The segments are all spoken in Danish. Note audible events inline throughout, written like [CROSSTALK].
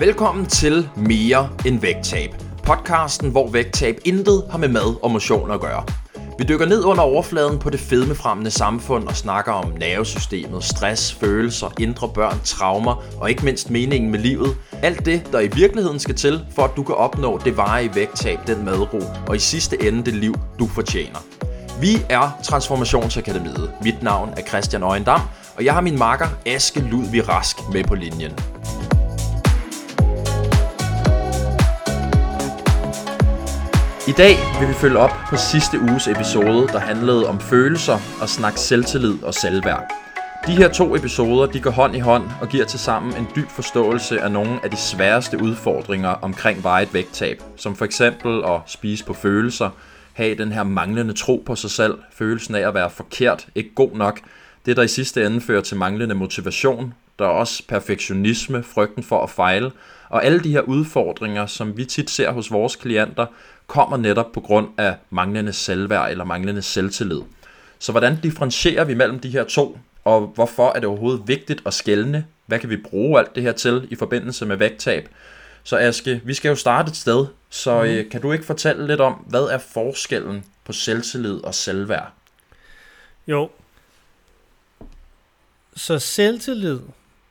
Velkommen til Mere end vægttab. Podcasten, hvor vægttab intet har med mad og motion at gøre. Vi dykker ned under overfladen på det fedmefremmende samfund og snakker om nervesystemet, stress, følelser, indre børn, traumer og ikke mindst meningen med livet. Alt det, der i virkeligheden skal til, for at du kan opnå det varige vægttab, den madro og i sidste ende det liv, du fortjener. Vi er Transformationsakademiet. Mit navn er Christian Øjendam, og jeg har min makker Aske Ludvig Rask med på linjen. I dag vil vi følge op på sidste uges episode, der handlede om følelser og snak selvtillid og selvværd. De her to episoder de går hånd i hånd og giver til sammen en dyb forståelse af nogle af de sværeste udfordringer omkring vejet vægttab, som for eksempel at spise på følelser, have den her manglende tro på sig selv, følelsen af at være forkert, ikke god nok, det der i sidste ende fører til manglende motivation, der er også perfektionisme, frygten for at fejle, og alle de her udfordringer, som vi tit ser hos vores klienter, kommer netop på grund af manglende selvværd eller manglende selvtillid. Så hvordan differentierer vi mellem de her to, og hvorfor er det overhovedet vigtigt at skelne? Hvad kan vi bruge alt det her til i forbindelse med vægttab? Så Aske, vi skal jo starte et sted, så mm. kan du ikke fortælle lidt om, hvad er forskellen på selvtillid og selvværd? Jo. Så selvtillid,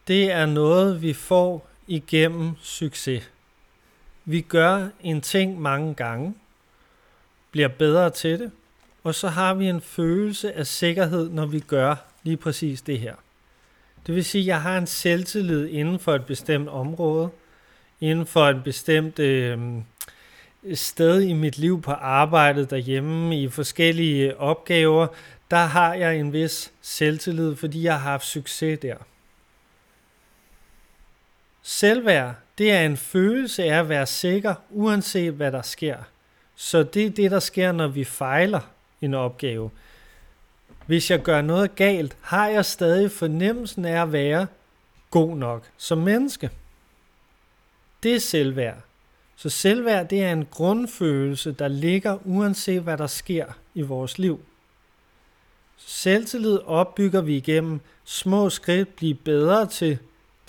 det er noget, vi får igennem succes. Vi gør en ting mange gange, bliver bedre til det, og så har vi en følelse af sikkerhed, når vi gør lige præcis det her. Det vil sige, at jeg har en selvtillid inden for et bestemt område, inden for et bestemt øh, sted i mit liv på arbejdet derhjemme, i forskellige opgaver, der har jeg en vis selvtillid, fordi jeg har haft succes der. Selvværd, det er en følelse af at være sikker, uanset hvad der sker. Så det er det, der sker, når vi fejler en opgave. Hvis jeg gør noget galt, har jeg stadig fornemmelsen af at være god nok som menneske. Det er selvværd. Så selvværd det er en grundfølelse, der ligger uanset hvad der sker i vores liv. Selvtillid opbygger vi igennem små skridt, blive bedre til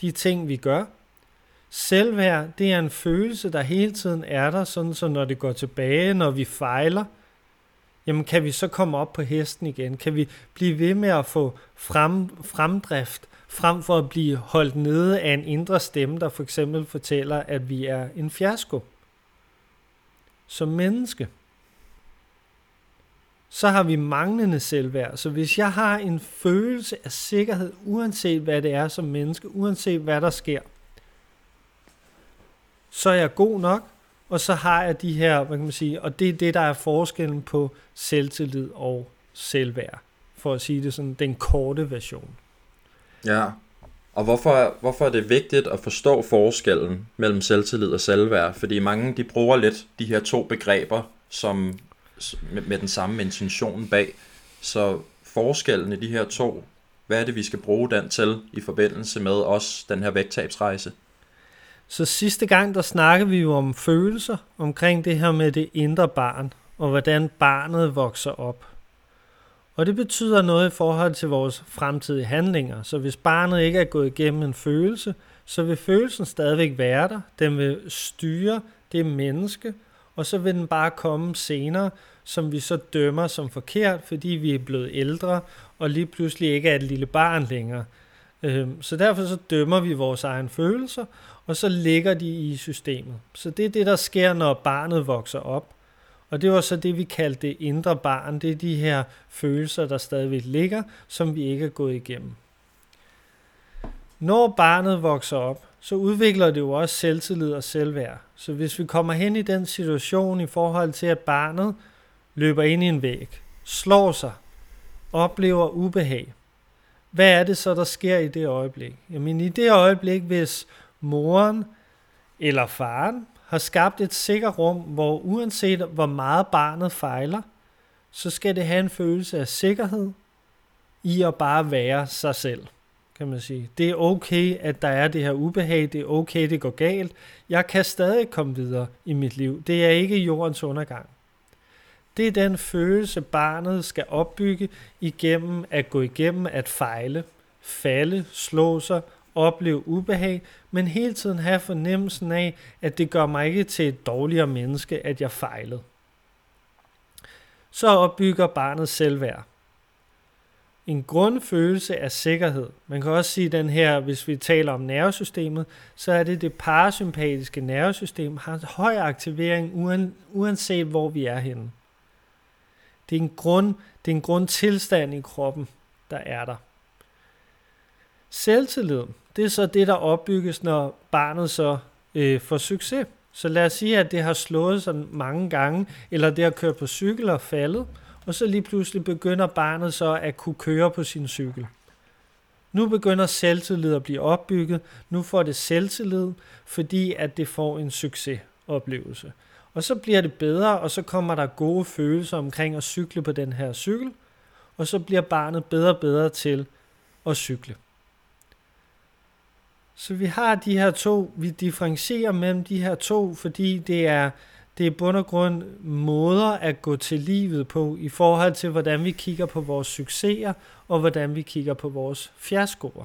de ting, vi gør – Selvværd, det er en følelse, der hele tiden er der, sådan så når det går tilbage, når vi fejler, jamen kan vi så komme op på hesten igen? Kan vi blive ved med at få frem, fremdrift, frem for at blive holdt nede af en indre stemme, der for eksempel fortæller, at vi er en fiasko? Som menneske, så har vi manglende selvværd. Så hvis jeg har en følelse af sikkerhed, uanset hvad det er som menneske, uanset hvad der sker, så er jeg god nok, og så har jeg de her, hvad kan man sige, og det er det, der er forskellen på selvtillid og selvværd, for at sige det sådan, den korte version. Ja, og hvorfor, hvorfor er det vigtigt at forstå forskellen mellem selvtillid og selvværd? Fordi mange de bruger lidt de her to begreber som med, med den samme intention bag. Så forskellen i de her to, hvad er det, vi skal bruge den til i forbindelse med os, den her vægttabsrejse? Så sidste gang, der snakkede vi jo om følelser, omkring det her med det indre barn, og hvordan barnet vokser op. Og det betyder noget i forhold til vores fremtidige handlinger. Så hvis barnet ikke er gået igennem en følelse, så vil følelsen stadigvæk være der. Den vil styre det menneske, og så vil den bare komme senere, som vi så dømmer som forkert, fordi vi er blevet ældre, og lige pludselig ikke er et lille barn længere. Øhm, så derfor så dømmer vi vores egen følelser, og så ligger de i systemet. Så det er det, der sker, når barnet vokser op. Og det var så det, vi kaldte det indre barn. Det er de her følelser, der stadigvæk ligger, som vi ikke er gået igennem. Når barnet vokser op, så udvikler det jo også selvtillid og selvværd. Så hvis vi kommer hen i den situation i forhold til, at barnet løber ind i en væg, slår sig, oplever ubehag, hvad er det så, der sker i det øjeblik? Jamen i det øjeblik, hvis moren eller faren har skabt et sikkert rum, hvor uanset hvor meget barnet fejler, så skal det have en følelse af sikkerhed i at bare være sig selv, kan man sige. Det er okay, at der er det her ubehag, det er okay, det går galt. Jeg kan stadig komme videre i mit liv. Det er ikke jordens undergang. Det er den følelse, barnet skal opbygge igennem at gå igennem at fejle, falde, slå sig opleve ubehag, men hele tiden have fornemmelsen af, at det gør mig ikke til et dårligere menneske, at jeg fejlede. Så opbygger barnet selvværd. En grundfølelse af sikkerhed. Man kan også sige den her, hvis vi taler om nervesystemet, så er det det parasympatiske nervesystem, har høj aktivering uanset hvor vi er henne. Det er en grund, det er en grundtilstand i kroppen, der er der. Selvtillid, det er så det, der opbygges, når barnet så øh, får succes. Så lad os sige, at det har slået sig mange gange, eller det har kørt på cykel og faldet, og så lige pludselig begynder barnet så at kunne køre på sin cykel. Nu begynder selvtillid at blive opbygget. Nu får det selvtillid, fordi at det får en succesoplevelse. Og så bliver det bedre, og så kommer der gode følelser omkring at cykle på den her cykel, og så bliver barnet bedre og bedre til at cykle. Så vi har de her to, vi differentierer mellem de her to, fordi det er, det er bund og grund måder at gå til livet på, i forhold til hvordan vi kigger på vores succeser, og hvordan vi kigger på vores fiaskoer.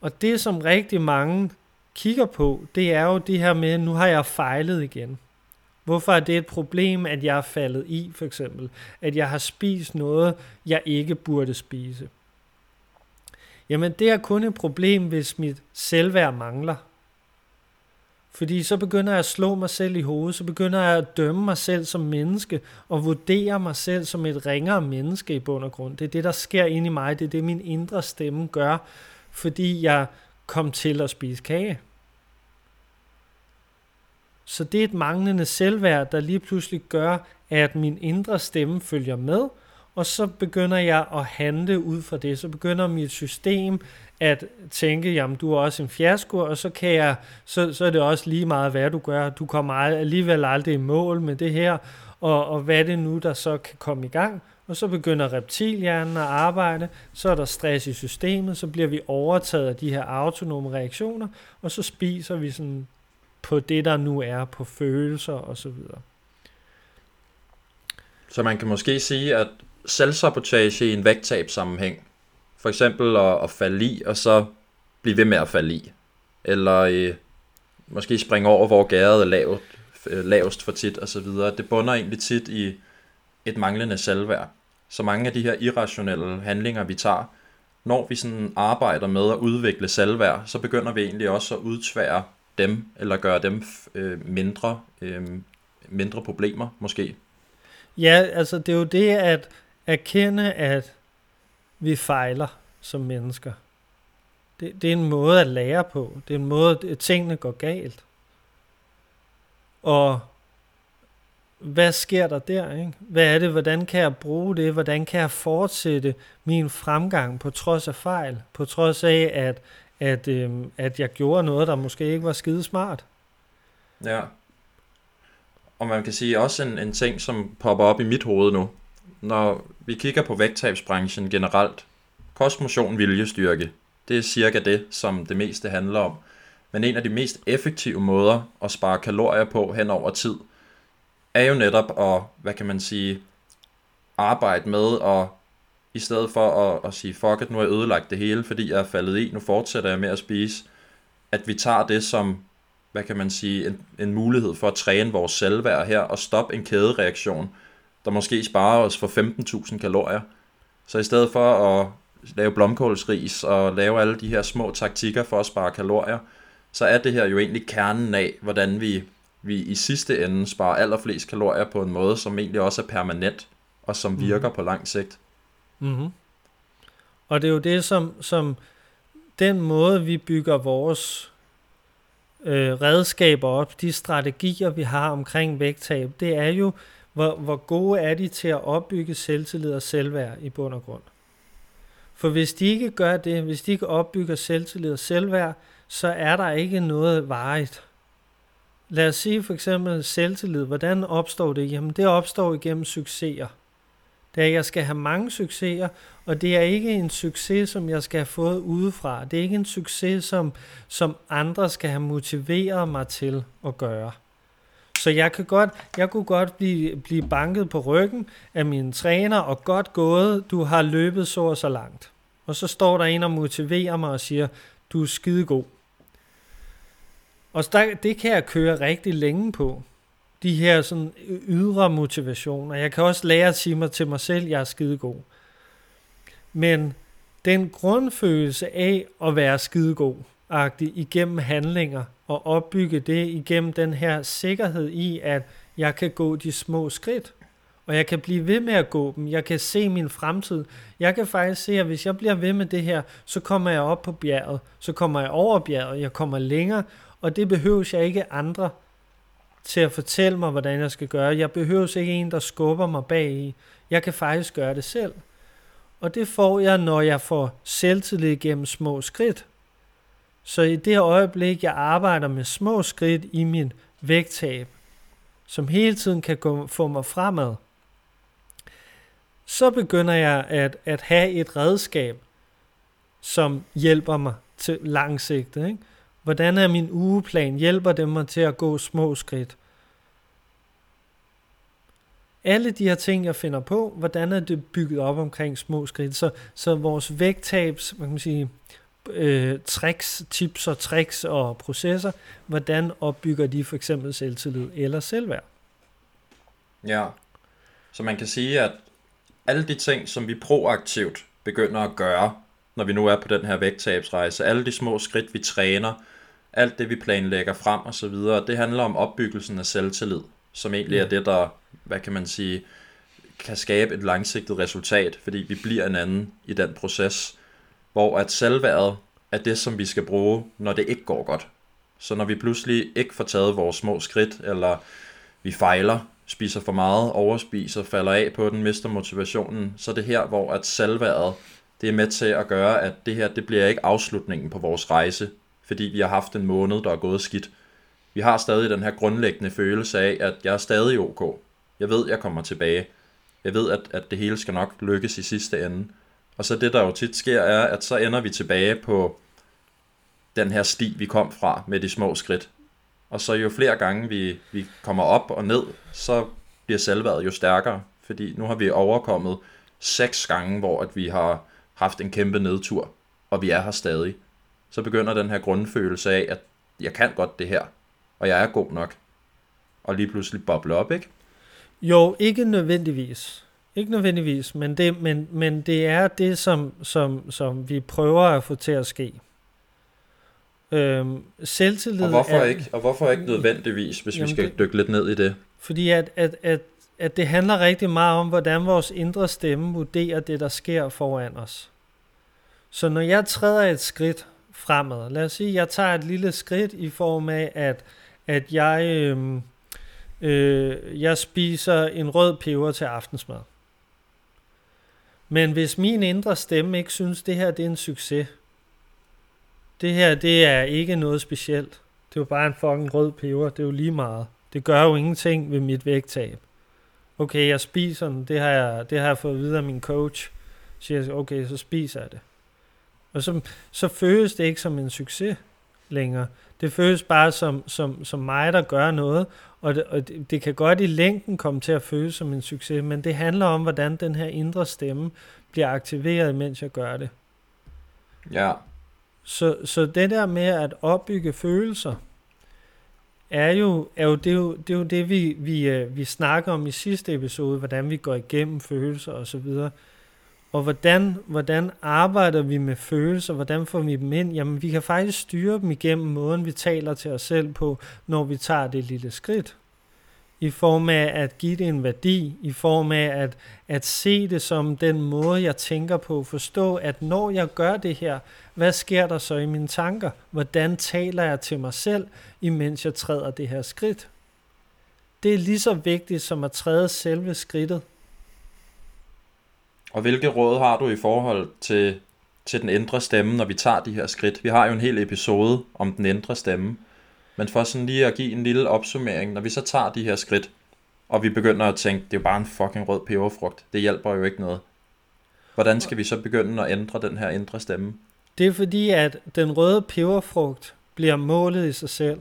Og det som rigtig mange kigger på, det er jo det her med, nu har jeg fejlet igen. Hvorfor er det et problem, at jeg er faldet i, for eksempel? At jeg har spist noget, jeg ikke burde spise. Jamen, det er kun et problem, hvis mit selvværd mangler. Fordi så begynder jeg at slå mig selv i hovedet, så begynder jeg at dømme mig selv som menneske, og vurdere mig selv som et ringere menneske i bund og grund. Det er det, der sker inde i mig, det er det, min indre stemme gør, fordi jeg kom til at spise kage. Så det er et manglende selvværd, der lige pludselig gør, at min indre stemme følger med, og så begynder jeg at handle ud fra det. Så begynder mit system at tænke, jamen du er også en fiasko, og så, kan jeg, så, så er det også lige meget, hvad du gør. Du kommer alligevel aldrig i mål med det her, og, og hvad er det nu, der så kan komme i gang? Og så begynder reptilhjernen at arbejde, så er der stress i systemet, så bliver vi overtaget af de her autonome reaktioner, og så spiser vi sådan på det, der nu er, på følelser og så videre. Så man kan måske sige, at selvsabotage i en vægttabssammenhæng, for eksempel at, at falde i, og så blive ved med at falde i, eller øh, måske springe over, hvor gæret er lavt, øh, lavest for tit, og så videre. Det bunder egentlig tit i et manglende selvværd. Så mange af de her irrationelle handlinger, vi tager, når vi sådan arbejder med at udvikle selvværd, så begynder vi egentlig også at udtvære dem, eller gøre dem øh, mindre, øh, mindre problemer måske. Ja, altså det er jo det at erkende, at vi fejler som mennesker. Det, det er en måde at lære på. Det er en måde, at tingene går galt. Og hvad sker der der? Ikke? Hvad er det? Hvordan kan jeg bruge det? Hvordan kan jeg fortsætte min fremgang på trods af fejl? På trods af, at, at, øhm, at jeg gjorde noget, der måske ikke var skide smart. Ja. Og man kan sige også en, en ting, som popper op i mit hoved nu. Når vi kigger på vægttabsbranchen generelt, kostmotion viljestyrke, det er cirka det, som det meste handler om. Men en af de mest effektive måder at spare kalorier på hen over tid, er jo netop at, hvad kan man sige, arbejde med og i stedet for at, at sige, fuck it, nu har jeg ødelagt det hele, fordi jeg er faldet i, nu fortsætter jeg med at spise, at vi tager det som, hvad kan man sige, en, en mulighed for at træne vores selvværd her, og stoppe en kædereaktion, der måske sparer os for 15.000 kalorier. Så i stedet for at lave blomkålsris og lave alle de her små taktikker for at spare kalorier, så er det her jo egentlig kernen af, hvordan vi, vi i sidste ende sparer allerflest kalorier på en måde, som egentlig også er permanent, og som virker mm. på lang sigt. Mm-hmm. Og det er jo det, som, som den måde, vi bygger vores øh, redskaber op, de strategier, vi har omkring vægttab, det er jo, hvor, hvor gode er de til at opbygge selvtillid og selvværd i bund og grund. For hvis de ikke gør det, hvis de ikke opbygger selvtillid og selvværd, så er der ikke noget varigt. Lad os sige for eksempel selvtillid. Hvordan opstår det? Jamen det opstår igennem succeser. Det er, at jeg skal have mange succeser, og det er ikke en succes, som jeg skal have fået udefra. Det er ikke en succes, som, som andre skal have motiveret mig til at gøre. Så jeg, kan godt, jeg kunne godt blive, blive banket på ryggen af min træner, og godt gået, du har løbet så og så langt. Og så står der en og motiverer mig og siger, du er skidegod. Og der, det kan jeg køre rigtig længe på. De her sådan ydre motivationer. Jeg kan også lære at sige mig til mig selv, jeg er skidegod. Men den grundfølelse af at være skidegod, agtig igennem handlinger, og opbygge det igennem den her sikkerhed i, at jeg kan gå de små skridt, og jeg kan blive ved med at gå dem. Jeg kan se min fremtid. Jeg kan faktisk se, at hvis jeg bliver ved med det her, så kommer jeg op på bjerget, så kommer jeg over bjerget, jeg kommer længere, og det behøves jeg ikke andre til at fortælle mig, hvordan jeg skal gøre. Jeg behøver ikke en, der skubber mig bag i. Jeg kan faktisk gøre det selv. Og det får jeg, når jeg får selvtillid gennem små skridt. Så i det øjeblik, jeg arbejder med små skridt i min vægttab, som hele tiden kan gå, få mig fremad, så begynder jeg at, at have et redskab, som hjælper mig til langsigtet. Ikke? Hvordan er min ugeplan? Hjælper det mig til at gå små skridt? Alle de her ting, jeg finder på, hvordan er det bygget op omkring små skridt? Så, så vores vægttabs, man kan sige, øh, tricks, tips og tricks og processer, hvordan opbygger de for eksempel selvtillid eller selvværd? Ja, så man kan sige, at alle de ting, som vi proaktivt begynder at gøre, når vi nu er på den her vægttabsrejse, alle de små skridt, vi træner, alt det, vi planlægger frem og så videre, det handler om opbyggelsen af selvtillid, som egentlig er det, der, hvad kan man sige, kan skabe et langsigtet resultat, fordi vi bliver en anden i den proces, hvor at selvværdet er det, som vi skal bruge, når det ikke går godt. Så når vi pludselig ikke får taget vores små skridt, eller vi fejler, spiser for meget, overspiser, falder af på den, mister motivationen, så er det her, hvor at selvværdet, det er med til at gøre, at det her, det bliver ikke afslutningen på vores rejse, fordi vi har haft en måned, der er gået skidt. Vi har stadig den her grundlæggende følelse af, at jeg er stadig ok. Jeg ved, jeg kommer tilbage. Jeg ved, at, at det hele skal nok lykkes i sidste ende. Og så det, der jo tit sker, er, at så ender vi tilbage på den her sti, vi kom fra med de små skridt. Og så jo flere gange vi, vi kommer op og ned, så bliver selvværdet jo stærkere. Fordi nu har vi overkommet seks gange, hvor at vi har haft en kæmpe nedtur, og vi er her stadig. Så begynder den her grundfølelse af, at jeg kan godt det her, og jeg er god nok. Og lige pludselig boble op, ikke? Jo, ikke nødvendigvis. Ikke nødvendigvis, men det, men, men det er det, som, som, som vi prøver at få til at ske. Øhm, selvtillid og hvorfor, er, ikke, og hvorfor ikke nødvendigvis, hvis jamen vi skal det, dykke lidt ned i det? Fordi at, at, at, at det handler rigtig meget om, hvordan vores indre stemme vurderer det, der sker foran os. Så når jeg træder et skridt fremad, lad os sige, at jeg tager et lille skridt i form af, at, at jeg, øh, øh, jeg spiser en rød peber til aftensmad. Men hvis min indre stemme ikke synes, det her det er en succes, det her det er ikke noget specielt, det er jo bare en fucking rød peber, det er jo lige meget. Det gør jo ingenting ved mit vægttab. Okay, jeg spiser den, det har jeg, det har jeg fået videre af min coach. Så siger jeg, okay, så spiser jeg det. Og så, så føles det ikke som en succes længere. Det føles bare som, som, som mig, der gør noget, og, det, og det, det kan godt i længden komme til at føles som en succes, men det handler om, hvordan den her indre stemme bliver aktiveret, mens jeg gør det. Ja. Så, så det der med at opbygge følelser, er jo, er jo, det, er jo, det, er jo det, vi, vi, øh, vi snakker om i sidste episode, hvordan vi går igennem følelser og så videre. Og hvordan, hvordan arbejder vi med følelser? Hvordan får vi dem ind? Jamen, vi kan faktisk styre dem igennem måden, vi taler til os selv på, når vi tager det lille skridt. I form af at give det en værdi, i form af at, at se det som den måde, jeg tænker på, forstå, at når jeg gør det her, hvad sker der så i mine tanker? Hvordan taler jeg til mig selv, imens jeg træder det her skridt? Det er lige så vigtigt som at træde selve skridtet. Og hvilke råd har du i forhold til, til den indre stemme, når vi tager de her skridt? Vi har jo en hel episode om den indre stemme. Men for sådan lige at give en lille opsummering, når vi så tager de her skridt, og vi begynder at tænke, det er jo bare en fucking rød peberfrugt, det hjælper jo ikke noget. Hvordan skal vi så begynde at ændre den her indre stemme? Det er fordi, at den røde peberfrugt bliver målet i sig selv.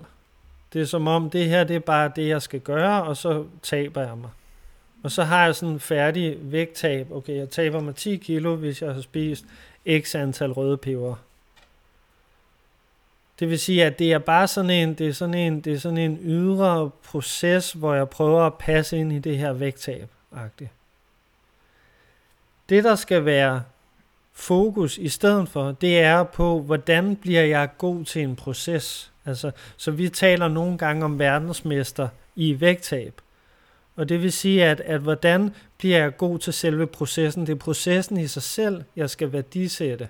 Det er som om, det her det er bare det, jeg skal gøre, og så taber jeg mig. Og så har jeg sådan en færdig vægttab. Okay, jeg taber mig 10 kilo, hvis jeg har spist x antal røde peber. Det vil sige, at det er bare sådan en, det er sådan en, det er sådan en ydre proces, hvor jeg prøver at passe ind i det her vægttab. -agtigt. Det, der skal være fokus i stedet for, det er på, hvordan bliver jeg god til en proces. Altså, så vi taler nogle gange om verdensmester i vægttab. Og det vil sige, at, at hvordan bliver jeg god til selve processen? Det er processen i sig selv, jeg skal værdisætte.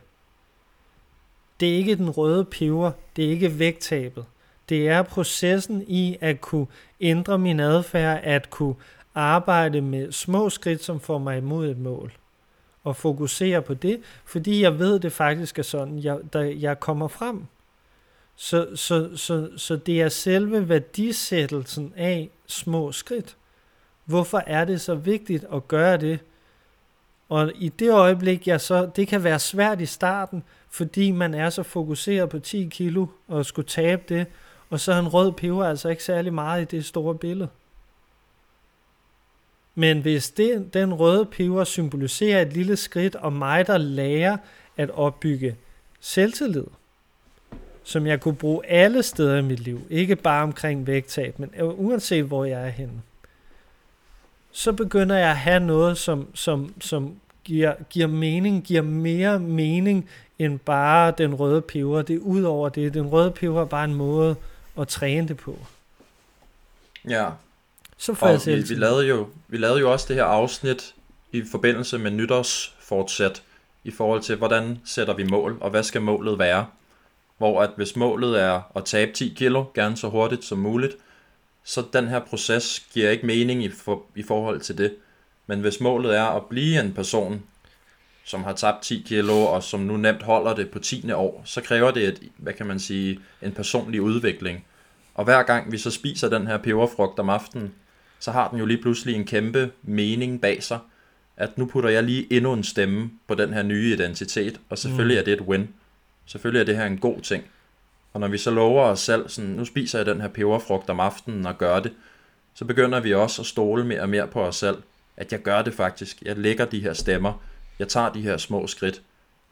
Det er ikke den røde peber, det er ikke vægttabet. Det er processen i at kunne ændre min adfærd, at kunne arbejde med små skridt, som får mig imod et mål. Og fokusere på det, fordi jeg ved, det faktisk er sådan, jeg, der, jeg kommer frem. Så, så, så, så det er selve værdisættelsen af små skridt. Hvorfor er det så vigtigt at gøre det? Og i det øjeblik, jeg så, det kan være svært i starten, fordi man er så fokuseret på 10 kilo og skulle tabe det, og så er en rød peber altså ikke særlig meget i det store billede. Men hvis det, den røde peber symboliserer et lille skridt, og mig, der lærer at opbygge selvtillid, som jeg kunne bruge alle steder i mit liv, ikke bare omkring vægttab, men uanset hvor jeg er henne, så begynder jeg at have noget, som, som, som giver, giver mening, giver mere mening end bare den røde peber. Det er ud over det. Den røde peber er bare en måde at træne det på. Ja. Så får og jeg vi, vi, lavede jo, vi lavede jo også det her afsnit i forbindelse med nytårsfortsæt i forhold til, hvordan sætter vi mål, og hvad skal målet være. Hvor at hvis målet er at tabe 10 kilo, gerne så hurtigt som muligt, så den her proces giver ikke mening i, for, i forhold til det. Men hvis målet er at blive en person, som har tabt 10 kilo, og som nu nemt holder det på 10. år, så kræver det, et, hvad kan man sige, en personlig udvikling. Og hver gang vi så spiser den her peberfrugt om aftenen, så har den jo lige pludselig en kæmpe mening bag sig, at nu putter jeg lige endnu en stemme på den her nye identitet, og selvfølgelig mm. er det et win. Selvfølgelig er det her en god ting. Og når vi så lover os selv, sådan, nu spiser jeg den her peberfrugt om aftenen og gør det, så begynder vi også at stole mere og mere på os selv, at jeg gør det faktisk. Jeg lægger de her stemmer, jeg tager de her små skridt,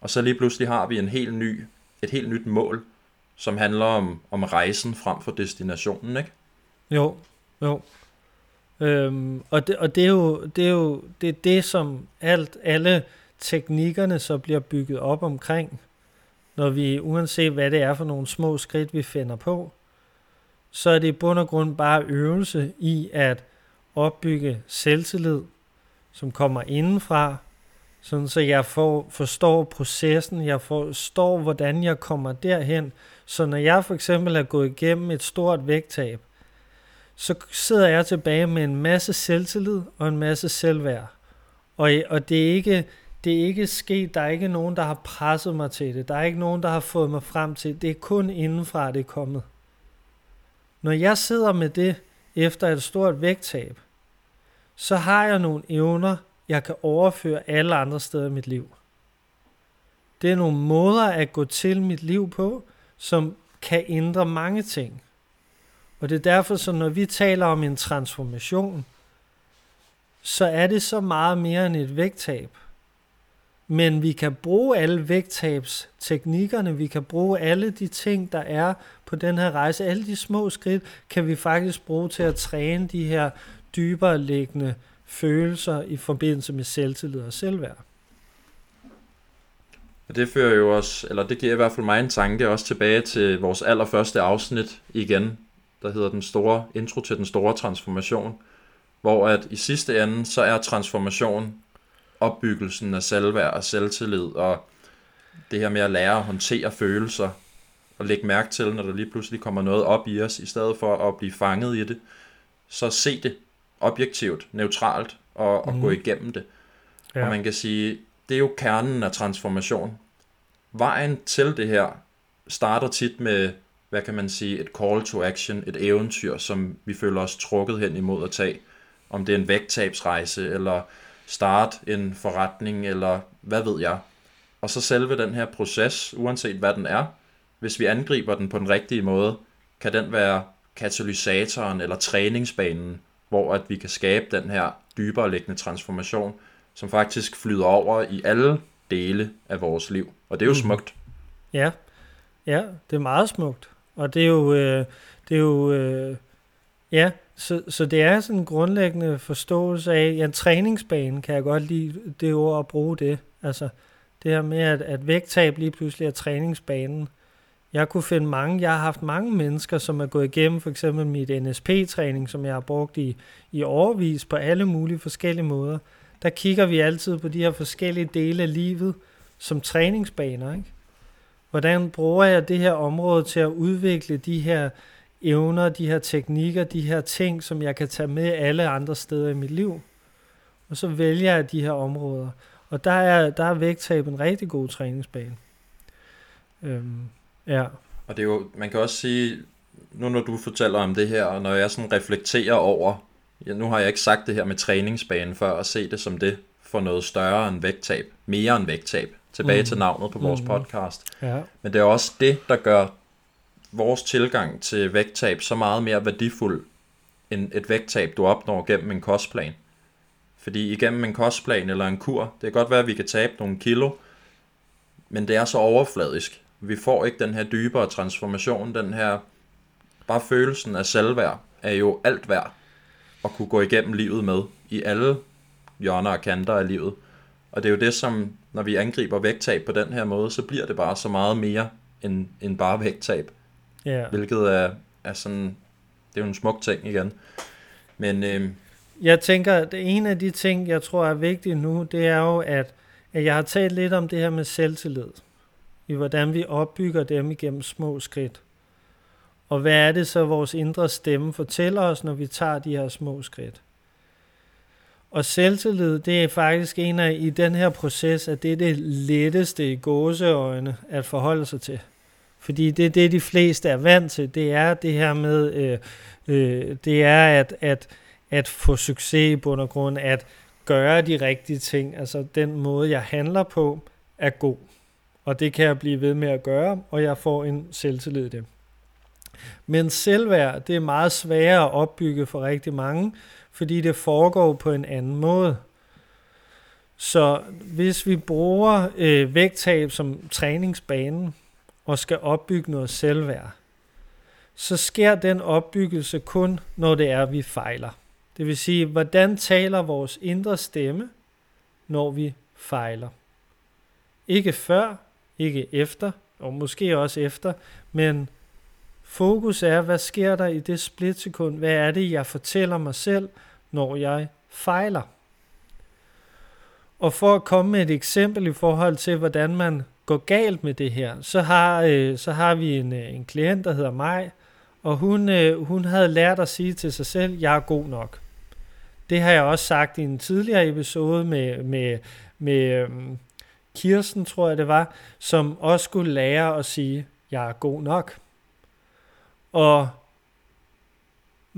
og så lige pludselig har vi en helt ny, et helt nyt mål, som handler om, om rejsen frem for destinationen, ikke? Jo, jo. Øhm, og, det, og det er jo det, er jo, det, er det som alt, alle teknikkerne så bliver bygget op omkring når vi, uanset hvad det er for nogle små skridt, vi finder på, så er det i bund og grund bare øvelse i at opbygge selvtillid, som kommer indenfra, sådan så jeg får, forstår processen, jeg forstår, hvordan jeg kommer derhen. Så når jeg for eksempel er gået igennem et stort vægttab, så sidder jeg tilbage med en masse selvtillid og en masse selvværd. Og, og det er ikke det er ikke sket, der er ikke nogen, der har presset mig til det. Der er ikke nogen, der har fået mig frem til det. er kun indenfra, det er kommet. Når jeg sidder med det efter et stort vægttab, så har jeg nogle evner, jeg kan overføre alle andre steder i mit liv. Det er nogle måder at gå til mit liv på, som kan ændre mange ting. Og det er derfor, så når vi taler om en transformation, så er det så meget mere end et vægttab. Men vi kan bruge alle vægttabsteknikkerne, vi kan bruge alle de ting, der er på den her rejse, alle de små skridt, kan vi faktisk bruge til at træne de her dybere liggende følelser i forbindelse med selvtillid og selvværd. Og Det fører jo også, eller det giver i hvert fald mig en tanke også tilbage til vores allerførste afsnit igen, der hedder den store intro til den store transformation, hvor at i sidste ende, så er transformation opbyggelsen af selvværd og selvtillid, og det her med at lære at håndtere følelser, og lægge mærke til, når der lige pludselig kommer noget op i os, i stedet for at blive fanget i det, så se det objektivt, neutralt, og, og mm. gå igennem det. Ja. Og man kan sige, det er jo kernen af transformation. Vejen til det her starter tit med, hvad kan man sige, et call to action, et eventyr, som vi føler os trukket hen imod at tage. Om det er en vægttabsrejse, eller starte en forretning, eller hvad ved jeg. Og så selve den her proces, uanset hvad den er, hvis vi angriber den på den rigtige måde, kan den være katalysatoren eller træningsbanen, hvor at vi kan skabe den her dybere liggende transformation, som faktisk flyder over i alle dele af vores liv. Og det er jo mm. smukt. Ja, ja, det er meget smukt. Og det er jo, øh, det er jo øh, ja, så, så det er sådan en grundlæggende forståelse af, ja, en træningsbane kan jeg godt lide det ord at bruge det. Altså det her med, at, at vægttab lige pludselig er træningsbanen. Jeg kunne finde mange, jeg har haft mange mennesker, som er gået igennem for eksempel mit NSP-træning, som jeg har brugt i, i overvis på alle mulige forskellige måder. Der kigger vi altid på de her forskellige dele af livet som træningsbaner. Ikke? Hvordan bruger jeg det her område til at udvikle de her evner, de her teknikker, de her ting, som jeg kan tage med alle andre steder i mit liv. Og så vælger jeg de her områder. Og der er, der er vægttab en rigtig god træningsbane. Øhm, ja. Og det er jo, man kan også sige, nu når du fortæller om det her, og når jeg sådan reflekterer over, ja, nu har jeg ikke sagt det her med træningsbanen før, at se det som det for noget større end vægttab, mere end vægttab, tilbage mm. til navnet på vores mm. podcast. Ja. Men det er også det, der gør vores tilgang til vægttab så meget mere værdifuld end et vægttab, du opnår gennem en kostplan. Fordi igennem en kostplan eller en kur, det kan godt være, at vi kan tabe nogle kilo, men det er så overfladisk. Vi får ikke den her dybere transformation, den her, bare følelsen af selvværd, er jo alt værd at kunne gå igennem livet med, i alle hjørner og kanter af livet. Og det er jo det, som når vi angriber vægttab på den her måde, så bliver det bare så meget mere end, end bare vægttab. Yeah. Hvilket er, er sådan, det er jo en smuk ting igen. Men øh, jeg tænker, at en af de ting, jeg tror er vigtigt nu, det er jo, at, at jeg har talt lidt om det her med selvtillid. I hvordan vi opbygger dem igennem små skridt. Og hvad er det så, vores indre stemme fortæller os, når vi tager de her små skridt? Og selvtillid, det er faktisk en af, i den her proces, at det er det letteste i gåseøjne at forholde sig til. Fordi det er det, de fleste er vant til. Det er det her med, øh, øh, det er at, at, at få succes i bund og grund, at gøre de rigtige ting. Altså den måde, jeg handler på, er god. Og det kan jeg blive ved med at gøre, og jeg får en selvtillid i det. Men selvværd, det er meget sværere at opbygge for rigtig mange, fordi det foregår på en anden måde. Så hvis vi bruger øh, vægttab som træningsbanen, og skal opbygge noget selvværd, så sker den opbyggelse kun, når det er, at vi fejler. Det vil sige, hvordan taler vores indre stemme, når vi fejler. Ikke før, ikke efter, og måske også efter, men fokus er, hvad sker der i det splitsekund? Hvad er det, jeg fortæller mig selv, når jeg fejler? Og for at komme med et eksempel i forhold til, hvordan man går galt med det her, så har, øh, så har vi en, øh, en klient, der hedder mig, og hun, øh, hun havde lært at sige til sig selv, jeg er god nok. Det har jeg også sagt i en tidligere episode med, med, med øh, Kirsten, tror jeg det var, som også skulle lære at sige, jeg er god nok. Og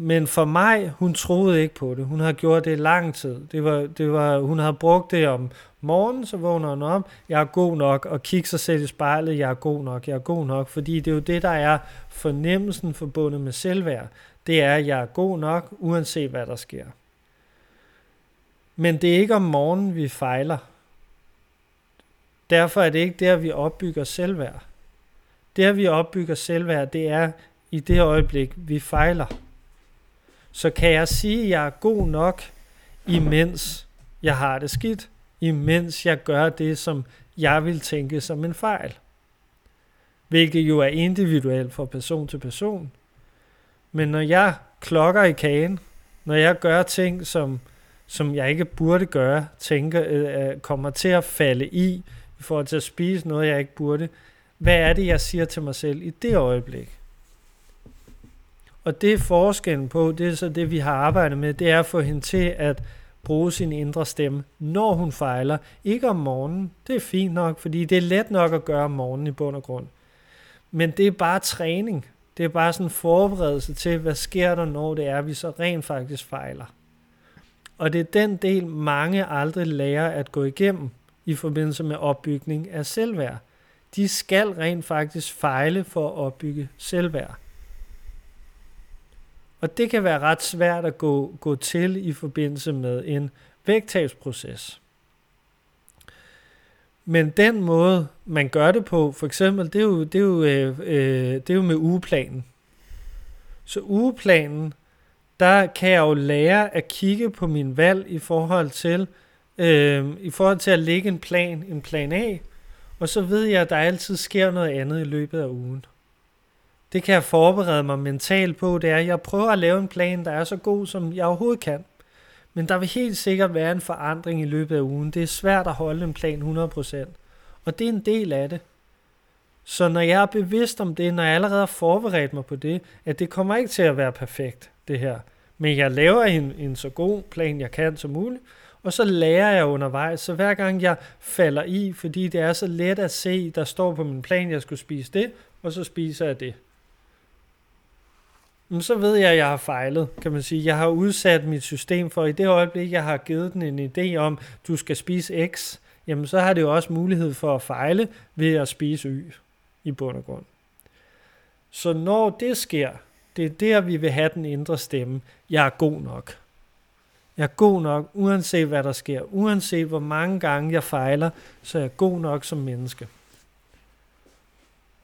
men for mig, hun troede ikke på det. Hun har gjort det i lang tid. Det var, det var, hun har brugt det om morgenen, så vågner han om, jeg er god nok, og kigger sig selv i spejlet, jeg er god nok, jeg er god nok. Fordi det er jo det, der er fornemmelsen forbundet med selvværd. Det er, at jeg er god nok, uanset hvad der sker. Men det er ikke om morgenen, vi fejler. Derfor er det ikke der, vi opbygger selvværd. Der, vi opbygger selvværd, det er i det øjeblik, vi fejler. Så kan jeg sige, at jeg er god nok, imens jeg har det skidt, imens jeg gør det, som jeg vil tænke som en fejl. Hvilket jo er individuelt fra person til person. Men når jeg klokker i kagen, når jeg gør ting, som som jeg ikke burde gøre, tænker, øh, øh, kommer til at falde i, i forhold til at spise noget, jeg ikke burde. Hvad er det, jeg siger til mig selv i det øjeblik? Og det er forskellen på, det er så det, vi har arbejdet med, det er at få hende til at bruge sin indre stemme, når hun fejler. Ikke om morgenen, det er fint nok, fordi det er let nok at gøre om morgenen i bund og grund. Men det er bare træning. Det er bare sådan en forberedelse til, hvad sker der, når det er, vi så rent faktisk fejler. Og det er den del, mange aldrig lærer at gå igennem i forbindelse med opbygning af selvværd. De skal rent faktisk fejle for at opbygge selvværd. Og det kan være ret svært at gå, gå til i forbindelse med en vægttabsproces. Men den måde, man gør det på, for eksempel, det er jo, det er jo, øh, øh, det er jo med ugeplanen. Så ugeplanen, der kan jeg jo lære at kigge på min valg i forhold til, øh, i forhold til at lægge en plan, en plan A, og så ved jeg, at der altid sker noget andet i løbet af ugen. Det kan jeg forberede mig mentalt på, det er, at jeg prøver at lave en plan, der er så god, som jeg overhovedet kan. Men der vil helt sikkert være en forandring i løbet af ugen. Det er svært at holde en plan 100%. Og det er en del af det. Så når jeg er bevidst om det, når jeg allerede har forberedt mig på det, at det kommer ikke til at være perfekt, det her. Men jeg laver en, en så god plan, jeg kan som muligt, og så lærer jeg undervejs. Så hver gang jeg falder i, fordi det er så let at se, der står på min plan, jeg skulle spise det, og så spiser jeg det. Men så ved jeg, at jeg har fejlet, kan man sige. Jeg har udsat mit system for, i det øjeblik, jeg har givet den en idé om, du skal spise X, jamen så har det jo også mulighed for at fejle ved at spise Y i bund og grund. Så når det sker, det er der, vi vil have den indre stemme. Jeg er god nok. Jeg er god nok, uanset hvad der sker. Uanset hvor mange gange jeg fejler, så er jeg god nok som menneske.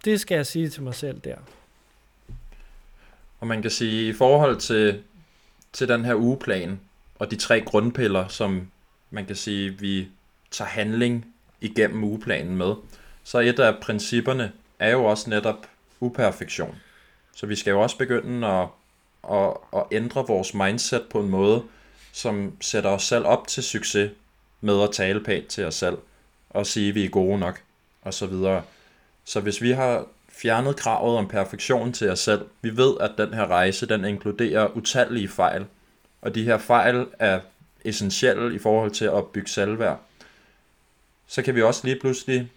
Det skal jeg sige til mig selv der. Og man kan sige, i forhold til, til den her ugeplan, og de tre grundpiller, som man kan sige, vi tager handling igennem ugeplanen med, så et af principperne er jo også netop uperfektion. Så vi skal jo også begynde at, at, at ændre vores mindset på en måde, som sætter os selv op til succes med at tale pænt til os selv, og sige, at vi er gode nok, og så videre. Så hvis vi har fjernet kravet om perfektion til jer selv. Vi ved, at den her rejse, den inkluderer utallige fejl. Og de her fejl er essentielle i forhold til at bygge selvværd. Så kan vi også lige pludselig,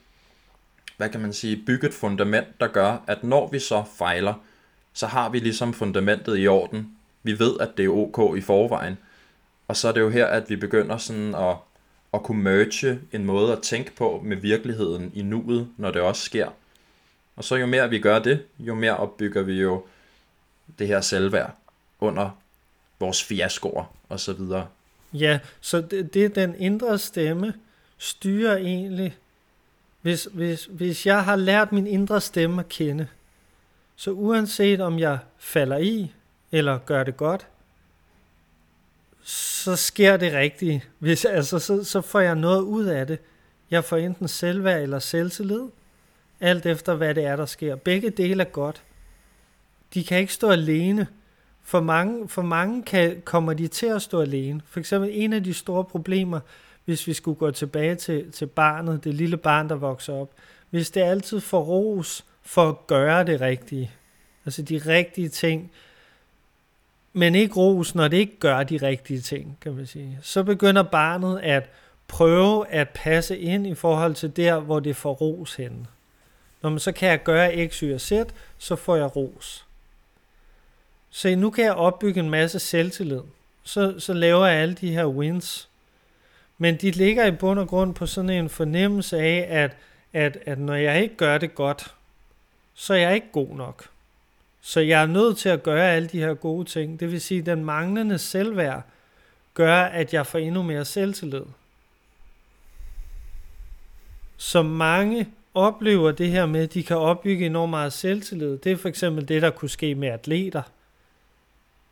hvad kan man sige, bygge et fundament, der gør, at når vi så fejler, så har vi ligesom fundamentet i orden. Vi ved, at det er ok i forvejen. Og så er det jo her, at vi begynder sådan at, at kunne merge en måde at tænke på med virkeligheden i nuet, når det også sker. Og så jo mere vi gør det, jo mere opbygger vi jo det her selvværd under vores fiaskoer og så videre. Ja, så det, det den indre stemme styrer egentlig, hvis, hvis, hvis jeg har lært min indre stemme at kende, så uanset om jeg falder i eller gør det godt, så sker det rigtige. Hvis, altså, så, så får jeg noget ud af det. Jeg får enten selvværd eller selvtillid alt efter hvad det er, der sker. Begge dele er godt. De kan ikke stå alene. For mange, for mange kan, kommer de til at stå alene. For eksempel en af de store problemer, hvis vi skulle gå tilbage til, til barnet, det lille barn, der vokser op. Hvis det altid får ros for at gøre det rigtige, altså de rigtige ting, men ikke ros, når det ikke gør de rigtige ting, kan man sige. Så begynder barnet at prøve at passe ind i forhold til der, hvor det får ros henne. Når man så kan jeg gøre X, Y og Z, så får jeg ros. Se, nu kan jeg opbygge en masse selvtillid. Så, så laver jeg alle de her wins. Men de ligger i bund og grund på sådan en fornemmelse af, at, at, at når jeg ikke gør det godt, så er jeg ikke god nok. Så jeg er nødt til at gøre alle de her gode ting. Det vil sige, at den manglende selvværd gør, at jeg får endnu mere selvtillid. Så mange oplever det her med, at de kan opbygge enormt meget selvtillid. Det er for eksempel det, der kunne ske med atleter,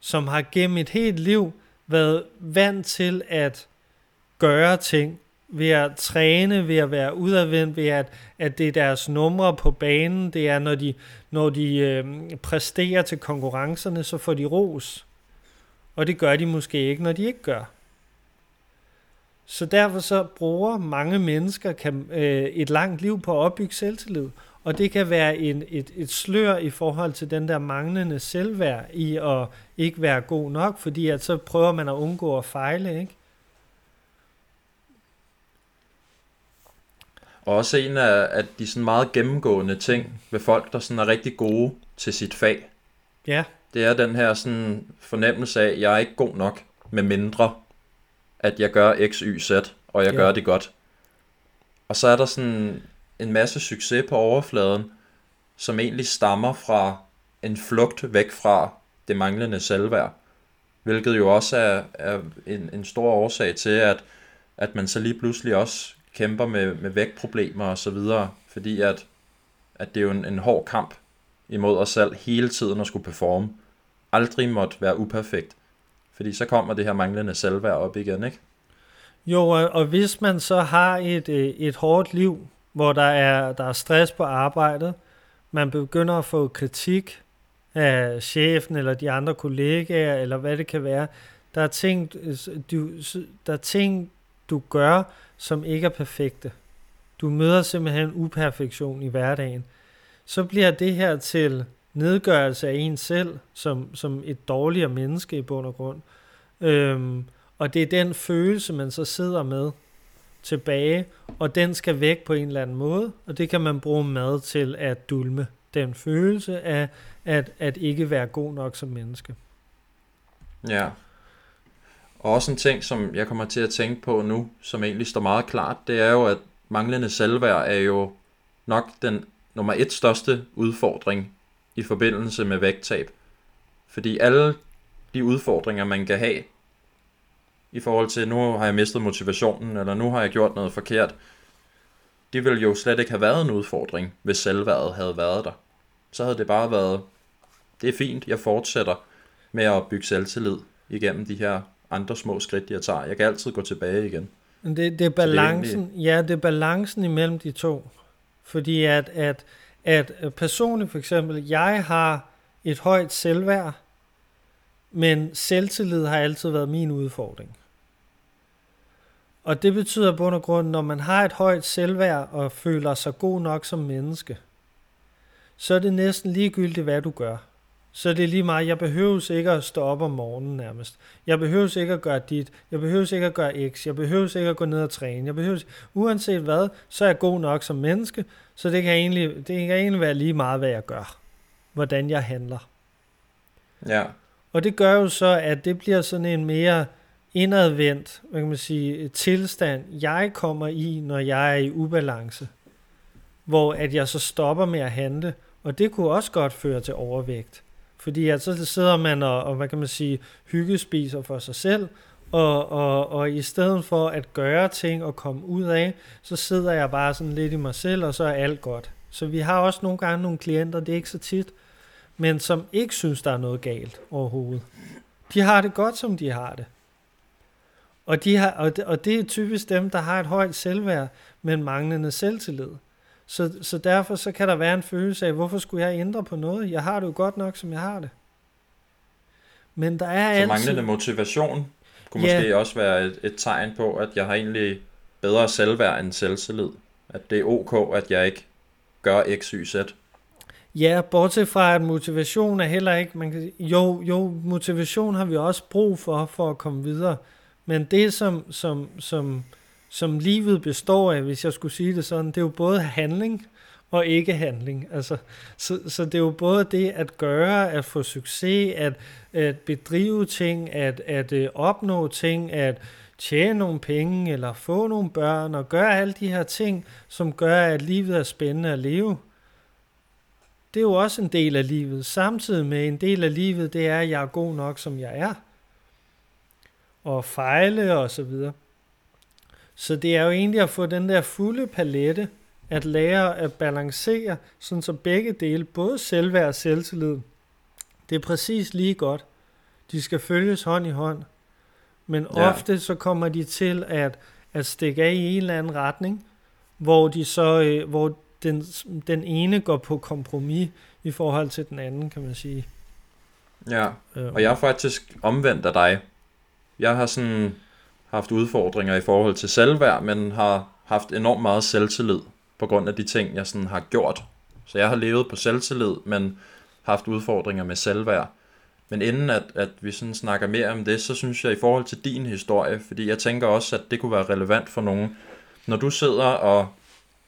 som har gennem et helt liv været vant til at gøre ting, ved at træne, ved at være udadvendt, ved at, at det er deres numre på banen, det er, når de, når de øh, præsterer til konkurrencerne, så får de ros. Og det gør de måske ikke, når de ikke gør. Så derfor så bruger mange mennesker kan, øh, et langt liv på at opbygge selvtillid. Og det kan være en, et, et slør i forhold til den der manglende selvværd i at ikke være god nok, fordi at så prøver man at undgå at fejle, ikke? Og også en af, af de sådan meget gennemgående ting ved folk, der sådan er rigtig gode til sit fag. Ja. Det er den her sådan fornemmelse af, at jeg er ikke god nok med mindre at jeg gør X, Y, Z, og jeg ja. gør det godt. Og så er der sådan en masse succes på overfladen, som egentlig stammer fra en flugt væk fra det manglende selvværd. Hvilket jo også er, er en, en stor årsag til, at, at man så lige pludselig også kæmper med, med vægtproblemer og så videre, fordi at, at det er jo en, en hård kamp imod os selv hele tiden at skulle performe. Aldrig måtte være uperfekt, fordi så kommer det her manglende selvværd op igen, ikke? Jo, og, hvis man så har et, øh, et hårdt liv, hvor der er, der er stress på arbejdet, man begynder at få kritik af chefen eller de andre kollegaer, eller hvad det kan være, der er ting, øh, du, der er ting, du gør, som ikke er perfekte. Du møder simpelthen uperfektion i hverdagen. Så bliver det her til nedgørelse af en selv, som, som et dårligere menneske i bund og grund. Øhm, og det er den følelse, man så sidder med tilbage, og den skal væk på en eller anden måde, og det kan man bruge mad til at dulme den følelse af at, at ikke være god nok som menneske. Ja. Og også en ting, som jeg kommer til at tænke på nu, som egentlig står meget klart, det er jo, at manglende selvværd er jo nok den nummer et største udfordring i forbindelse med vægttab. Fordi alle de udfordringer, man kan have, i forhold til, nu har jeg mistet motivationen, eller nu har jeg gjort noget forkert, det ville jo slet ikke have været en udfordring, hvis selvværdet havde været der. Så havde det bare været, det er fint, jeg fortsætter med at bygge selvtillid igennem de her andre små skridt, jeg tager. Jeg kan altid gå tilbage igen. Det, det er balancen, det er ja, det er balancen imellem de to. Fordi at, at, at øh, personligt for eksempel, jeg har et højt selvværd, men selvtillid har altid været min udfordring. Og det betyder på grund, når man har et højt selvværd og føler sig god nok som menneske, så er det næsten ligegyldigt, hvad du gør. Så det er lige meget, jeg behøver ikke at stå op om morgenen nærmest. Jeg behøver ikke at gøre dit. Jeg behøver ikke at gøre x. Jeg behøver ikke at gå ned og træne. Jeg behøver, uanset hvad, så er jeg god nok som menneske. Så det kan, egentlig, det kan egentlig være lige meget, hvad jeg gør. Hvordan jeg handler. Ja. Og det gør jo så, at det bliver sådan en mere indadvendt, hvad kan man sige, tilstand, jeg kommer i, når jeg er i ubalance. Hvor at jeg så stopper med at handle, og det kunne også godt føre til overvægt. Fordi at så sidder man og, og hvad kan man sige, hyggespiser for sig selv, og, og, og i stedet for at gøre ting og komme ud af, så sidder jeg bare sådan lidt i mig selv, og så er alt godt. Så vi har også nogle gange nogle klienter, det er ikke så tit, men som ikke synes, der er noget galt overhovedet. De har det godt, som de har det. Og, de har, og, det, og det er typisk dem, der har et højt selvværd, men manglende selvtillid. Så, så derfor så kan der være en følelse af, hvorfor skulle jeg ændre på noget? Jeg har det jo godt nok, som jeg har det. Men der er så altid... manglende motivation kunne ja. måske også være et, et tegn på, at jeg har egentlig bedre selvværd end selvtillid. At det er ok, at jeg ikke gør x, y, z. Ja, bortset fra, at motivation er heller ikke... Man kan, jo, jo, motivation har vi også brug for, for at komme videre. Men det, som, som, som, som livet består af, hvis jeg skulle sige det sådan, det er jo både handling og ikke handling. Altså, så, så det er jo både det at gøre, at få succes, at, at bedrive ting, at, at øh, opnå ting, at tjene nogle penge, eller få nogle børn, og gøre alle de her ting, som gør, at livet er spændende at leve. Det er jo også en del af livet. Samtidig med en del af livet, det er, at jeg er god nok, som jeg er og fejle og så videre. Så det er jo egentlig at få den der fulde palette, at lære at balancere, sådan så begge dele, både selvværd og selvtillid, det er præcis lige godt. De skal følges hånd i hånd. Men ja. ofte så kommer de til at, at stikke af i en eller anden retning, hvor de så, øh, hvor den, den ene går på kompromis i forhold til den anden, kan man sige. Ja, øh. og jeg er faktisk omvendt af dig. Jeg har sådan haft udfordringer i forhold til selvværd, men har haft enormt meget selvtillid på grund af de ting, jeg sådan har gjort. Så jeg har levet på selvtillid, men haft udfordringer med selvværd. Men inden at, at vi sådan snakker mere om det, så synes jeg i forhold til din historie, fordi jeg tænker også, at det kunne være relevant for nogen, når du sidder og,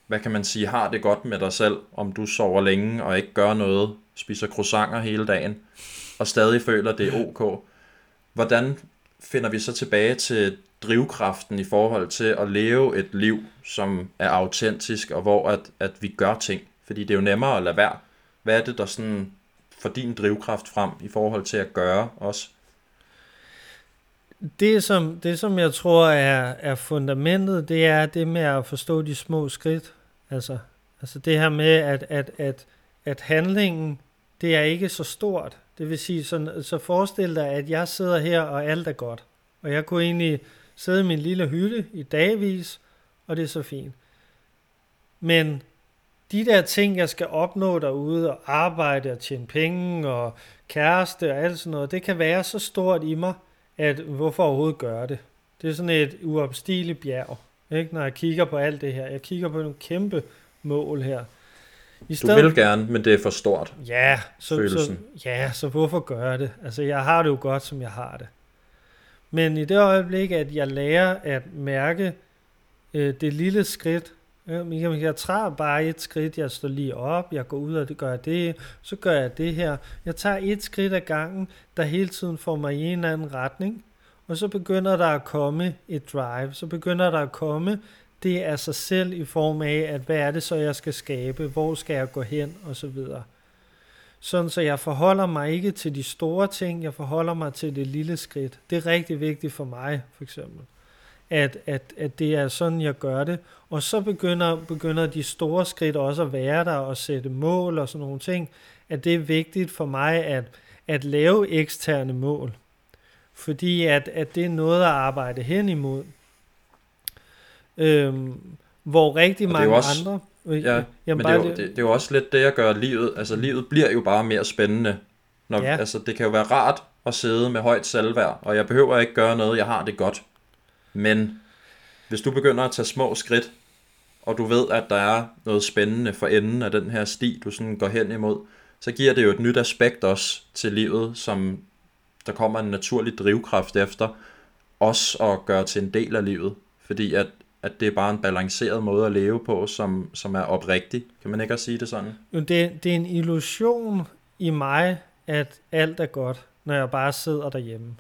hvad kan man sige, har det godt med dig selv, om du sover længe og ikke gør noget, spiser croissanter hele dagen, og stadig føler, det er ok. Hvordan finder vi så tilbage til drivkraften i forhold til at leve et liv, som er autentisk, og hvor at, at vi gør ting. Fordi det er jo nemmere at lade være. Hvad er det, der sådan får din drivkraft frem i forhold til at gøre også? Det som, det, som jeg tror er, er fundamentet, det er det med at forstå de små skridt. Altså, altså det her med, at, at, at, at handlingen, det er ikke så stort. Det vil sige, så, så forestil dig, at jeg sidder her, og alt er godt. Og jeg kunne egentlig sidde i min lille hytte i dagvis, og det er så fint. Men de der ting, jeg skal opnå derude, og arbejde og tjene penge og kæreste og alt sådan noget, det kan være så stort i mig, at hvorfor overhovedet gøre det? Det er sådan et uopstigeligt bjerg, ikke? når jeg kigger på alt det her. Jeg kigger på nogle kæmpe mål her. I stedet, du vil gerne, men det er for stort. Ja, så, så, ja, så hvorfor gøre det? Altså, jeg har det jo godt, som jeg har det. Men i det øjeblik, at jeg lærer at mærke øh, det lille skridt, øh, jeg, jeg bare et skridt, jeg står lige op, jeg går ud og det gør det, så gør jeg det her. Jeg tager et skridt ad gangen, der hele tiden får mig i en eller anden retning, og så begynder der at komme et drive, så begynder der at komme det af sig selv i form af, at hvad er det så, jeg skal skabe, hvor skal jeg gå hen, og så videre. Sådan så jeg forholder mig ikke til de store ting, jeg forholder mig til det lille skridt. Det er rigtig vigtigt for mig, for eksempel. At, at, at det er sådan, jeg gør det. Og så begynder, begynder de store skridt også at være der og sætte mål og sådan nogle ting. At det er vigtigt for mig at, at lave eksterne mål. Fordi at, at det er noget at arbejde hen imod. Øhm, hvor rigtig mange også, andre... Ja, jamen men det, er jo, det, det, er jo også lidt det, at gøre livet... Altså, livet bliver jo bare mere spændende. Når, ja. Altså, det kan jo være rart at sidde med højt selvværd, og jeg behøver ikke gøre noget, jeg har det godt. Men hvis du begynder at tage små skridt, og du ved, at der er noget spændende for enden af den her sti, du sådan går hen imod, så giver det jo et nyt aspekt også til livet, som der kommer en naturlig drivkraft efter, også at gøre til en del af livet. Fordi at at det er bare en balanceret måde at leve på, som, som er oprigtig. Kan man ikke også sige det sådan? Jo, det, det er en illusion i mig, at alt er godt, når jeg bare sidder derhjemme.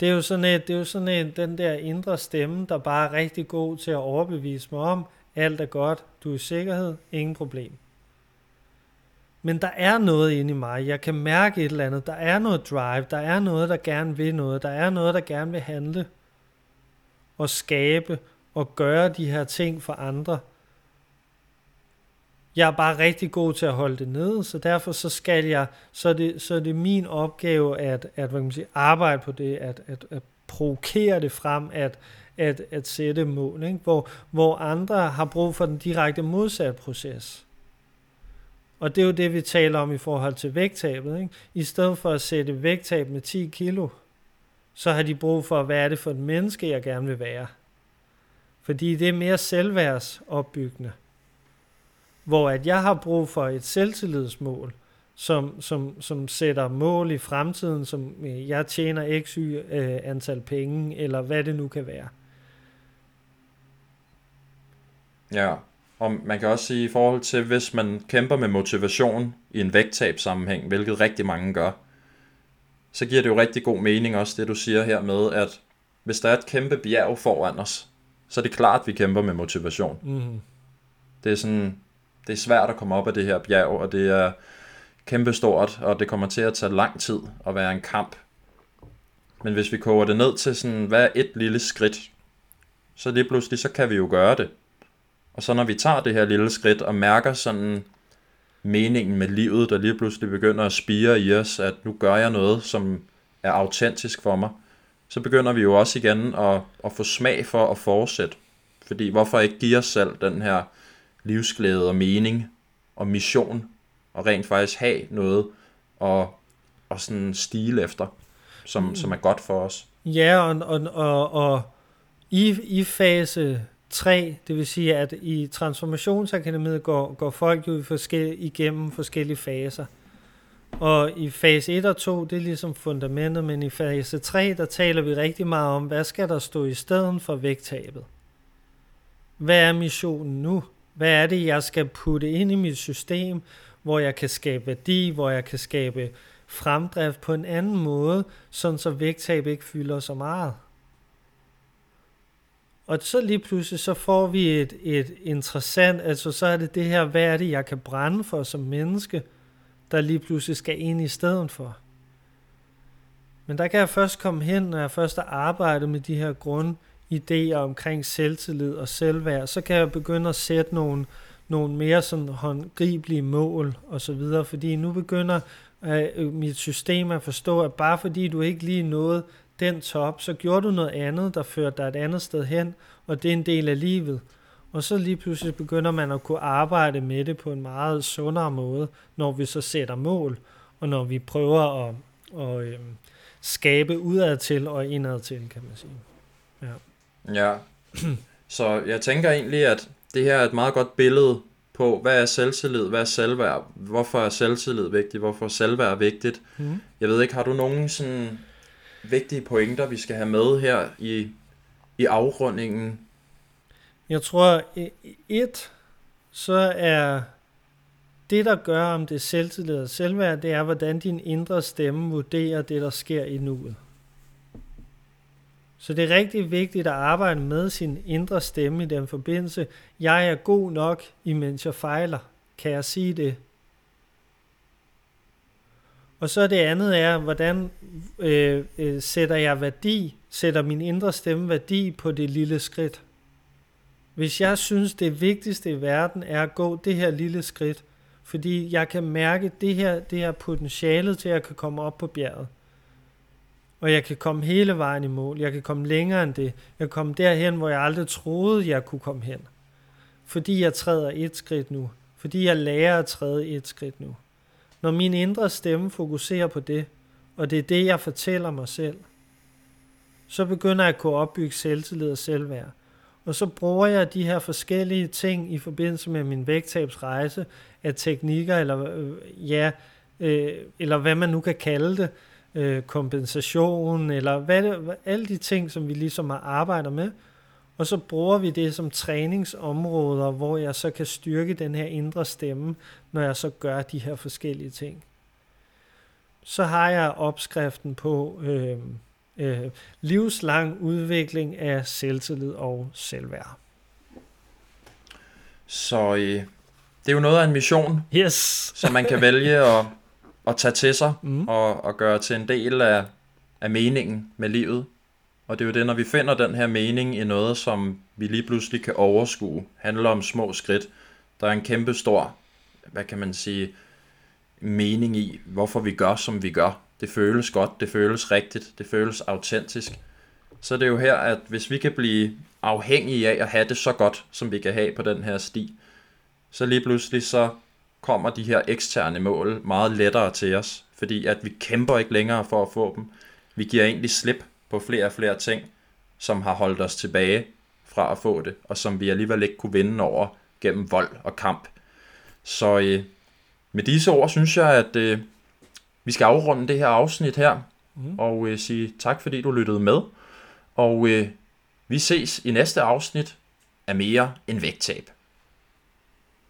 Det er jo sådan, et, det er jo sådan et, den der indre stemme, der bare er rigtig god til at overbevise mig om, alt er godt, du er i sikkerhed, ingen problem. Men der er noget inde i mig, jeg kan mærke et eller andet, der er noget drive, der er noget, der gerne vil noget, der er noget, der gerne vil handle og skabe og gøre de her ting for andre. Jeg er bare rigtig god til at holde det nede, så derfor så skal jeg, så er det, så er det min opgave at, at hvad kan man sige, arbejde på det, at, at, at provokere det frem, at, at, at sætte mål, ikke? Hvor, hvor andre har brug for den direkte modsatte proces. Og det er jo det, vi taler om i forhold til vægttabet. Ikke? I stedet for at sætte vægttab med 10 kilo, så har de brug for, hvad er det for et menneske, jeg gerne vil være. Fordi det er mere selvværdsopbyggende. Hvor at jeg har brug for et selvtillidsmål, som, som, som sætter mål i fremtiden, som øh, jeg tjener x y øh, antal penge, eller hvad det nu kan være. Ja, og man kan også sige i forhold til, hvis man kæmper med motivation i en vægttabssammenhæng, hvilket rigtig mange gør, så giver det jo rigtig god mening også, det du siger her med, at hvis der er et kæmpe bjerg foran os, så er det klart, at vi kæmper med motivation. Mm. Det er sådan, det er svært at komme op af det her bjerg, og det er kæmpestort, og det kommer til at tage lang tid at være en kamp. Men hvis vi koger det ned til sådan, hvad er et lille skridt, så lige pludselig, så kan vi jo gøre det. Og så når vi tager det her lille skridt og mærker sådan, meningen med livet, der lige pludselig begynder at spire i os, at nu gør jeg noget, som er autentisk for mig, så begynder vi jo også igen at, at få smag for at fortsætte. Fordi hvorfor ikke give os selv den her livsglæde og mening og mission, og rent faktisk have noget og, og sådan stile efter, som, mm. som er godt for os. Ja, og, og, og, og i, i fase 3, det vil sige, at i transformationsakademiet går, går folk jo forskellige, igennem forskellige faser. Og i fase 1 og 2, det er ligesom fundamentet, men i fase 3, der taler vi rigtig meget om, hvad skal der stå i stedet for vægttabet? Hvad er missionen nu? Hvad er det, jeg skal putte ind i mit system, hvor jeg kan skabe værdi, hvor jeg kan skabe fremdrift på en anden måde, sådan så vægttab ikke fylder så meget? Og så lige pludselig, så får vi et, et interessant, altså så er det det her, hvad er det, jeg kan brænde for som menneske? der lige pludselig skal ind i stedet for. Men der kan jeg først komme hen, når jeg først har arbejdet med de her grundidéer omkring selvtillid og selvværd. Så kan jeg begynde at sætte nogle, nogle mere sådan håndgribelige mål og så videre, fordi nu begynder øh, mit system at forstå, at bare fordi du ikke lige nåede den top, så gjorde du noget andet, der førte dig et andet sted hen, og det er en del af livet. Og så lige pludselig begynder man at kunne arbejde med det på en meget sundere måde, når vi så sætter mål, og når vi prøver at, at øh, skabe udad til og indad til, kan man sige. Ja. ja. [CLEARS THROAT] Så jeg tænker egentlig, at det her er et meget godt billede på, hvad er selvtillid, hvad er selvværd, hvorfor er selvtillid vigtigt, hvorfor er selvværd vigtigt. Mm. Jeg ved ikke, har du nogen sådan vigtige pointer, vi skal have med her i, i afrundingen? Jeg tror, et, så er det, der gør, om det er selvtillid og selvværd, det er, hvordan din indre stemme vurderer det, der sker i nuet. Så det er rigtig vigtigt at arbejde med sin indre stemme i den forbindelse. Jeg er god nok, imens jeg fejler. Kan jeg sige det? Og så det andet er, hvordan øh, øh, sætter jeg værdi, sætter min indre stemme værdi på det lille skridt. Hvis jeg synes, det vigtigste i verden er at gå det her lille skridt, fordi jeg kan mærke det her, det her potentialet til, at jeg kan komme op på bjerget. Og jeg kan komme hele vejen i mål. Jeg kan komme længere end det. Jeg kan komme derhen, hvor jeg aldrig troede, jeg kunne komme hen. Fordi jeg træder et skridt nu. Fordi jeg lærer at træde et skridt nu. Når min indre stemme fokuserer på det, og det er det, jeg fortæller mig selv, så begynder jeg at kunne opbygge selvtillid og selvværd. Og så bruger jeg de her forskellige ting i forbindelse med min vægttabsrejse af teknikker, eller, øh, ja, øh, eller hvad man nu kan kalde det, øh, kompensation, eller hvad det, alle de ting, som vi ligesom har med. Og så bruger vi det som træningsområder, hvor jeg så kan styrke den her indre stemme, når jeg så gør de her forskellige ting. Så har jeg opskriften på øh, øh, livslang udvikling af selvtillid og selvværd. Så øh, det er jo noget af en mission, yes. som man kan vælge at, at tage til sig mm. og, og gøre til en del af, af meningen med livet. Og det er jo det, når vi finder den her mening i noget, som vi lige pludselig kan overskue, handler om små skridt. Der er en kæmpe stor, hvad kan man sige, mening i, hvorfor vi gør, som vi gør. Det føles godt, det føles rigtigt, det føles autentisk. Så det er jo her, at hvis vi kan blive afhængige af at have det så godt, som vi kan have på den her sti, så lige pludselig så kommer de her eksterne mål meget lettere til os, fordi at vi kæmper ikke længere for at få dem. Vi giver egentlig slip på flere og flere ting, som har holdt os tilbage fra at få det, og som vi alligevel ikke kunne vinde over gennem vold og kamp. Så øh, med disse ord synes jeg, at øh, vi skal afrunde det her afsnit her, mm. og øh, sige tak, fordi du lyttede med. Og øh, vi ses i næste afsnit af Mere end Vægttab.